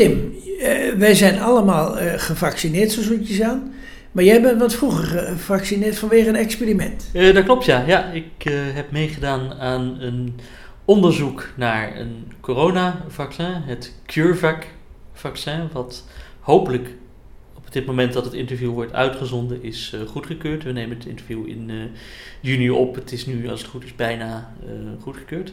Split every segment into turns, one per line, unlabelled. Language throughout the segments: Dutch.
Tim, eh, wij zijn allemaal eh, gevaccineerd, zo zoetjes aan. Maar jij bent wat vroeger gevaccineerd vanwege een experiment.
Eh, dat klopt, ja. ja ik heb meegedaan aan een onderzoek naar een coronavaccin, het CureVac-vaccin, wat hopelijk op dit moment dat het interview wordt uitgezonden is uh, goedgekeurd. We nemen het interview in juni op. Het is nu, als het goed is, bijna goedgekeurd.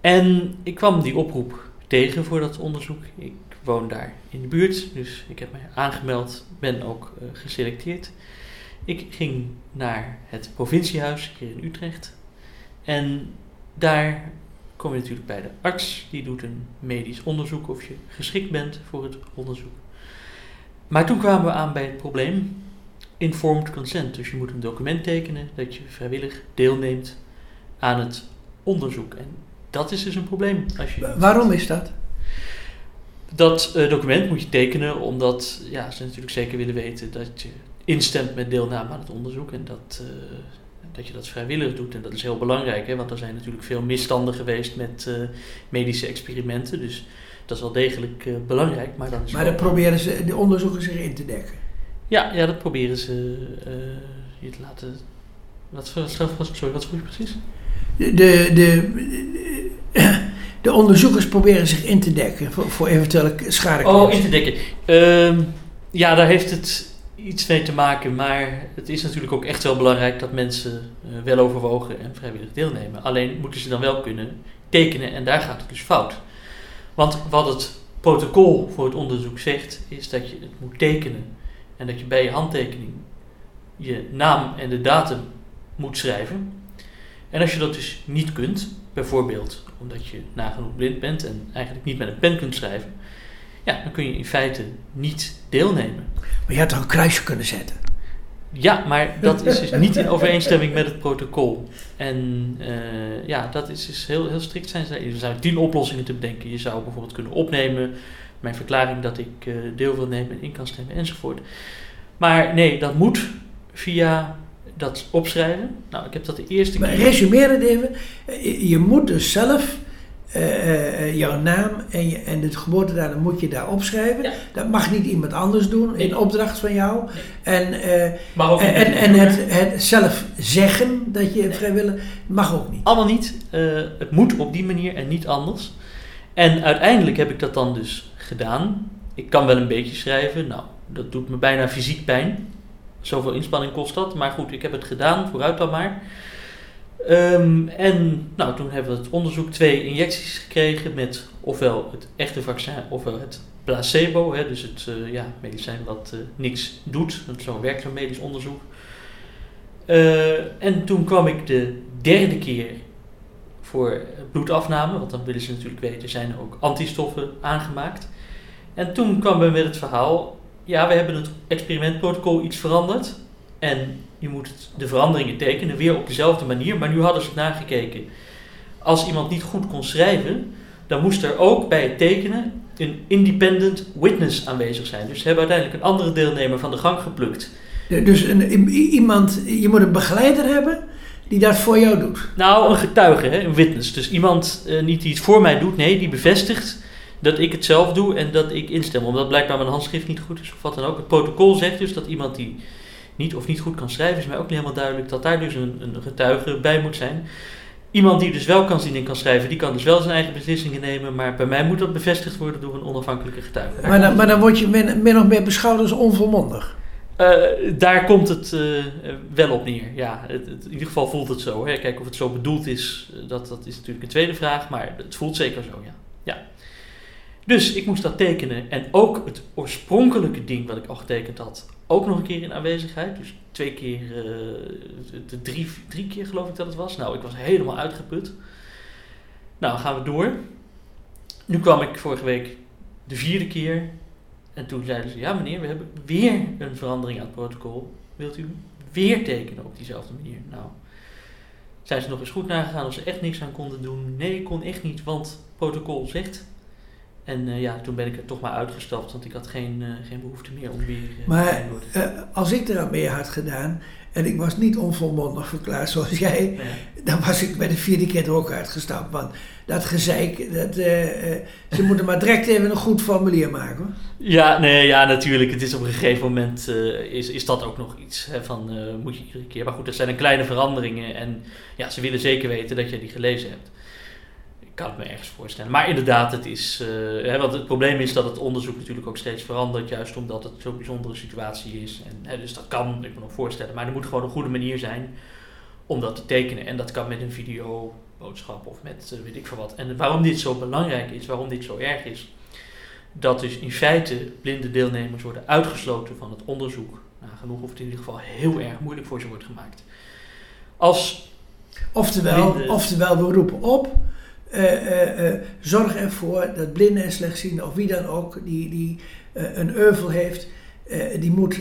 En ik kwam die oproep tegen voor dat onderzoek. Ik woon daar in de buurt, dus ik heb mij aangemeld, ben ook uh, geselecteerd. Ik ging naar het provinciehuis hier in Utrecht. En daar kom je natuurlijk bij de arts, die doet een medisch onderzoek of je geschikt bent voor het onderzoek. Maar toen kwamen we aan bij het probleem informed consent. Dus je moet een document tekenen dat je vrijwillig deelneemt aan het onderzoek. En dat is dus een probleem.
Als je Waarom is dat?
Dat uh, document moet je tekenen omdat ja, ze natuurlijk zeker willen weten dat je instemt met deelname aan het onderzoek en dat, uh, dat je dat vrijwillig doet. En dat is heel belangrijk, hè, want er zijn natuurlijk veel misstanden geweest met uh, medische experimenten. Dus dat is wel degelijk belangrijk. Maar, dan is
maar dan proberen ze de onderzoekers zich in te dekken.
Ja, ja dat proberen ze je te laten. Wat, wat, sorry, wat vroeg je precies?
De, de, de, de onderzoekers proberen zich in te dekken voor, voor eventuele schade.
Oh, in te dekken. Uh, ja, daar heeft het iets mee te maken, maar het is natuurlijk ook echt wel belangrijk dat mensen uh, wel overwogen en vrijwillig deelnemen. Alleen moeten ze dan wel kunnen tekenen en daar gaat het dus fout. Want wat het protocol voor het onderzoek zegt, is dat je het moet tekenen en dat je bij je handtekening je naam en de datum moet schrijven. En als je dat dus niet kunt, bijvoorbeeld omdat je nagenoeg blind bent en eigenlijk niet met een pen kunt schrijven, ja, dan kun je in feite niet deelnemen.
Maar je had toch een kruisje kunnen zetten?
Ja, maar dat is dus niet in overeenstemming met het protocol. En uh, ja, dat is dus heel, heel strikt zijn. Er zijn tien oplossingen te bedenken. Je zou bijvoorbeeld kunnen opnemen mijn verklaring dat ik uh, deel wil nemen en in kan stemmen enzovoort. Maar nee, dat moet via dat opschrijven. Nou, ik heb dat de eerste
maar keer... resumeer het even. Je moet dus zelf uh, jouw naam en, je, en de geboortedatum moet je daar opschrijven. Dat mag niet iemand anders doen in opdracht van jou. En, uh, en, en, het, het, zelf zeggen dat je nee. vrijwillig mag ook niet.
Allemaal niet. het moet op die manier en niet anders. En uiteindelijk heb ik dat dan dus gedaan. Ik kan wel een beetje schrijven. Nou, dat doet me bijna fysiek pijn. Zoveel inspanning kost dat. Maar goed, ik heb het gedaan, vooruit dan maar. Um, en nou, toen hebben we het onderzoek twee injecties gekregen met ofwel het echte vaccin ofwel het placebo. Hè, dus het uh, ja, medicijn wat uh, niks doet. Zo werkt zo'n medisch onderzoek. Uh, en toen kwam ik de derde keer voor bloedafname, want dan willen ze natuurlijk weten, zijn er ook antistoffen aangemaakt. En toen kwam we met het verhaal, ja, we hebben het experimentprotocol iets veranderd. En je moet de veranderingen tekenen, weer op dezelfde manier. Maar nu hadden ze het nagekeken. Als iemand niet goed kon schrijven, dan moest er ook bij het tekenen een independent witness aanwezig zijn. Dus ze hebben uiteindelijk een andere deelnemer van de gang geplukt.
Dus een, iemand, je moet een begeleider hebben die dat voor jou doet?
Nou, een getuige, hè, een witness. Dus iemand, uh, niet die het voor mij doet, nee, die bevestigt dat ik het zelf doe en dat ik instem. Omdat blijkbaar mijn handschrift niet goed is of wat dan ook. Het protocol zegt dus dat iemand die niet of niet goed kan schrijven, is mij ook niet helemaal duidelijk dat daar dus een, een getuige bij moet zijn. Iemand die dus wel kan zien en kan schrijven, die kan dus wel zijn eigen beslissingen nemen, maar bij mij moet dat bevestigd worden door een onafhankelijke getuige.
Maar dan, maar dan word je min, min of meer beschouwd als onvolmondig.
Uh, daar komt het uh, wel op neer. Ja, het, het, in ieder geval voelt het zo. Hè. Kijk of het zo bedoeld is, dat, dat is natuurlijk een tweede vraag, maar het voelt zeker zo, ja. Dus ik moest dat tekenen en ook het oorspronkelijke ding wat ik al getekend had, ook nog een keer in aanwezigheid. Dus twee keer, de drie, drie keer geloof ik dat het was. Nou, ik was helemaal uitgeput. Nou, gaan we door. Nu kwam ik vorige week de vierde keer. En toen zeiden ze, ja meneer, we hebben weer een verandering aan het protocol. Wilt u weer tekenen op diezelfde manier? Nou, zijn ze nog eens goed nagegaan of ze echt niks aan konden doen? Nee, ik kon echt niet, want protocol zegt En uh, ja, toen ben ik er toch maar uitgestapt, want ik had geen, uh, geen behoefte meer om weer. Uh,
maar als ik er aan mee had gedaan en ik was niet onvolmondig verklaard zoals jij, ja. dan was ik bij de vierde keer er ook uitgestapt. Want dat gezeik, dat, ze moeten maar direct even een goed formulier maken.
Ja, nee, ja, natuurlijk. Het is op een gegeven moment is, is dat ook nog iets hè, van moet je iedere keer. Maar goed, dat zijn dan kleine veranderingen en ja, ze willen zeker weten dat je die gelezen hebt kan het me ergens voorstellen. Maar inderdaad, het is. Uh, hè, want het probleem is dat het onderzoek natuurlijk ook steeds verandert, juist omdat het zo'n bijzondere situatie is. En, hè, dus dat kan ik me nog voorstellen. Maar er moet gewoon een goede manier zijn om dat te tekenen. En dat kan met een videoboodschap of met uh, weet ik veel wat. En waarom dit zo belangrijk is, waarom dit zo erg is, dat dus in feite blinde deelnemers worden uitgesloten van het onderzoek. Nou, genoeg of het in ieder geval heel erg moeilijk voor ze wordt gemaakt. Als
oftewel, oftewel we roepen op zorg ervoor dat blinden en slechtzienden, of wie dan ook, die, die een euvel heeft, die moet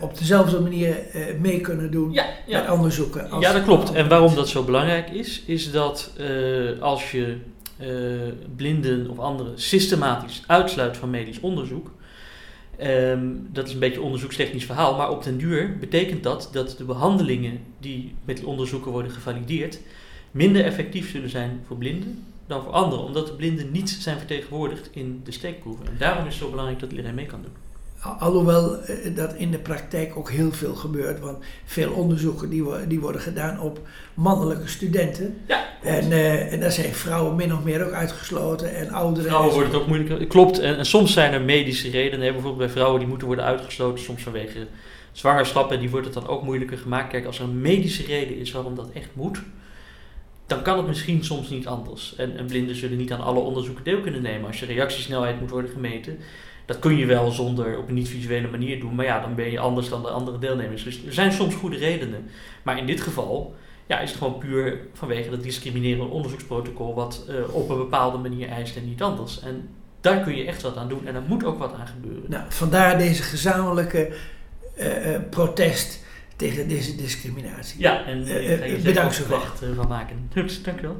op dezelfde manier mee kunnen doen ja, ja. met onderzoeken.
ja, dat klopt. En waarom dat zo belangrijk is, is dat als je blinden of anderen systematisch uitsluit van medisch onderzoek, ehm, dat is een beetje een onderzoekstechnisch verhaal, maar op den duur betekent dat dat de behandelingen die met die onderzoeken worden gevalideerd, minder effectief zullen zijn voor blinden dan voor anderen, omdat de blinden niet zijn vertegenwoordigd in de steekproeven. En daarom is het zo belangrijk dat iedereen mee kan doen.
Alhoewel eh, dat in de praktijk ook heel veel gebeurt, want veel onderzoeken die, die worden gedaan op mannelijke studenten. Ja, en, uh, en daar zijn vrouwen min of meer ook uitgesloten en ouderen.
Vrouwen worden het ook moeilijker. Klopt, en, en, soms zijn er medische redenen. Bijvoorbeeld bij vrouwen die moeten worden uitgesloten, soms vanwege zwangerschap en die wordt het dan ook moeilijker gemaakt. Kijk, als er een medische reden is waarom dat echt moet, dan kan het misschien soms niet anders. En, en, blinden zullen niet aan alle onderzoeken deel kunnen nemen. Als je reactiesnelheid moet worden gemeten, dat kun je wel zonder op een niet-visuele manier doen. Maar ja, dan ben je anders dan de andere deelnemers. Dus er zijn soms goede redenen. Maar in dit geval ja, is het gewoon puur vanwege dat discriminerende onderzoeksprotocol, wat uh, op een bepaalde manier eist en niet anders. En daar kun je echt wat aan doen en er moet ook wat aan gebeuren.
Nou, vandaar deze gezamenlijke uh, uh, protest tegen deze discriminatie.
Ja, en uh, uh, bedankt zo van maken. Goed, dankjewel.